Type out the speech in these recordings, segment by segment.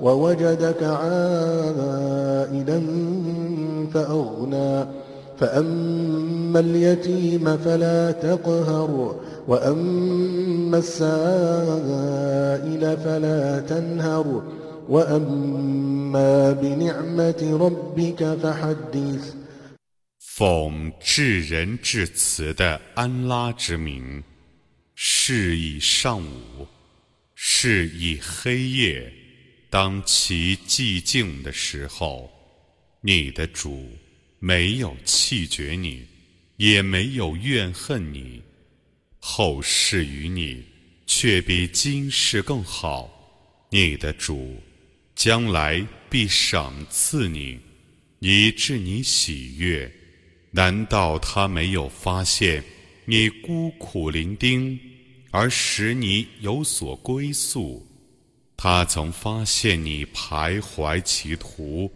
ووجدك عائلا فأغنى فأما اليتيم فلا تقهر وأما السائل فلا تنهر وأما بنعمة ربك فحدث 奉至仁至慈的安拉之名，是以上午，是以黑夜， 当其寂静的时候，你的主没有弃绝你，也没有怨恨你，后世于你却比今世更好。你的主将来必赏赐你，以致你喜悦。难道他没有发现你孤苦伶仃，而使你有所归宿？他曾发现你徘徊歧途，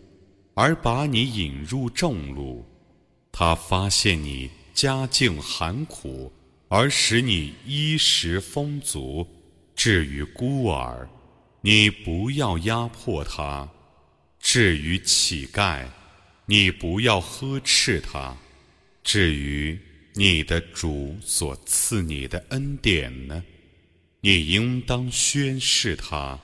而把你引入正路。他发现你家境寒苦，而使你衣食丰足。至于孤儿，你不要压迫他；至于乞丐，你不要呵斥他。至于你的主所赐你的恩典呢，你应当宣示他。